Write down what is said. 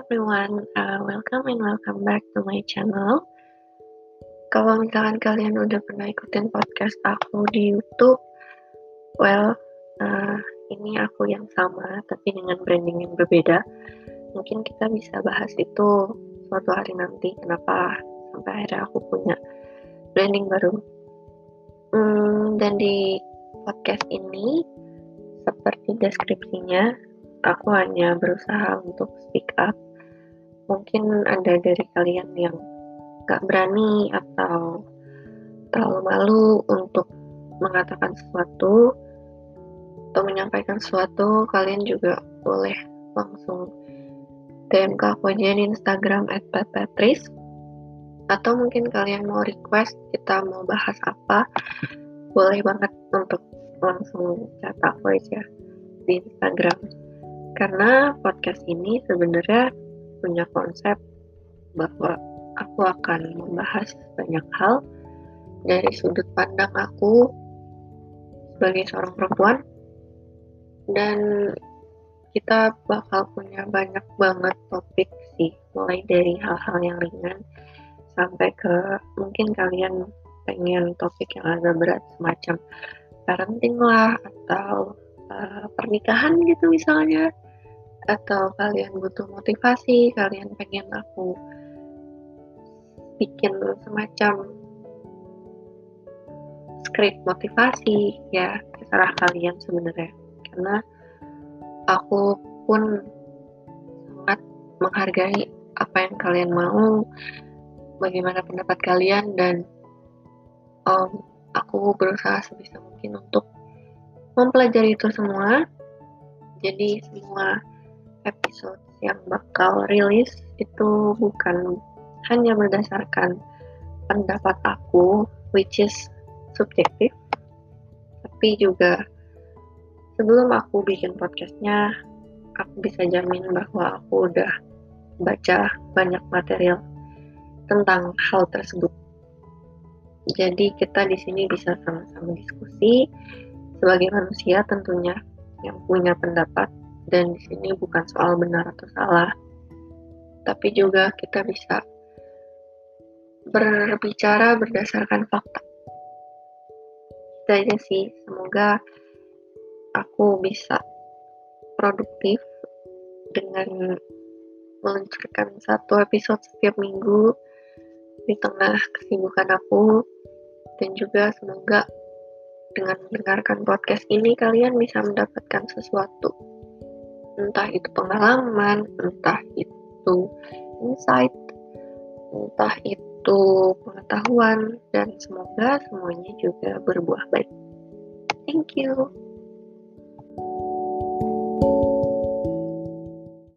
everyone, uh, welcome and welcome back to my channel. Kalau misalkan kalian udah pernah ikutin podcast aku di YouTube, well, uh, ini aku yang sama tapi dengan branding yang berbeda. Mungkin kita bisa bahas itu suatu hari nanti. Kenapa sampai akhirnya aku punya branding baru? Hmm, dan di podcast ini, seperti deskripsinya, aku hanya berusaha untuk speak up. Mungkin ada dari kalian yang gak berani atau terlalu malu untuk mengatakan sesuatu atau menyampaikan sesuatu, kalian juga boleh langsung DM ke aku aja di Instagram at Patris. Atau mungkin kalian mau request kita mau bahas apa boleh banget untuk langsung chat aku aja di Instagram. Karena podcast ini sebenarnya punya konsep bahwa aku akan membahas banyak hal dari sudut pandang aku sebagai seorang perempuan. Dan kita bakal punya banyak banget topik sih mulai dari hal-hal yang ringan sampai ke mungkin kalian pengen topik yang agak berat semacam parenting lah atau uh, pernikahan gitu misalnya atau kalian butuh motivasi kalian pengen aku bikin semacam skrip motivasi ya terserah kalian sebenarnya. Karena aku pun sangat menghargai apa yang kalian mau bagaimana pendapat kalian dan um, aku berusaha sebisa mungkin untuk mempelajari itu semua. Jadi semua episode yang bakal rilis itu bukan hanya berdasarkan pendapat aku which is subjektif tapi juga sebelum aku bikin podcastnya aku bisa jamin bahwa aku udah baca banyak material tentang hal tersebut. Jadi kita di sini bisa sama-sama diskusi. Sebagai manusia tentunya yang punya pendapat dan di sini bukan soal benar atau salah. Tapi juga kita bisa berbicara berdasarkan fakta. Itu aja sih. Semoga aku bisa produktif dengan meluncurkan satu episode setiap minggu di tengah kesibukan aku. Dan juga semoga dengan mendengarkan podcast ini kalian bisa mendapatkan sesuatu entah itu pengalaman, entah itu insight, entah itu pengetahuan, dan semoga semuanya juga berbuah baik. Thank you.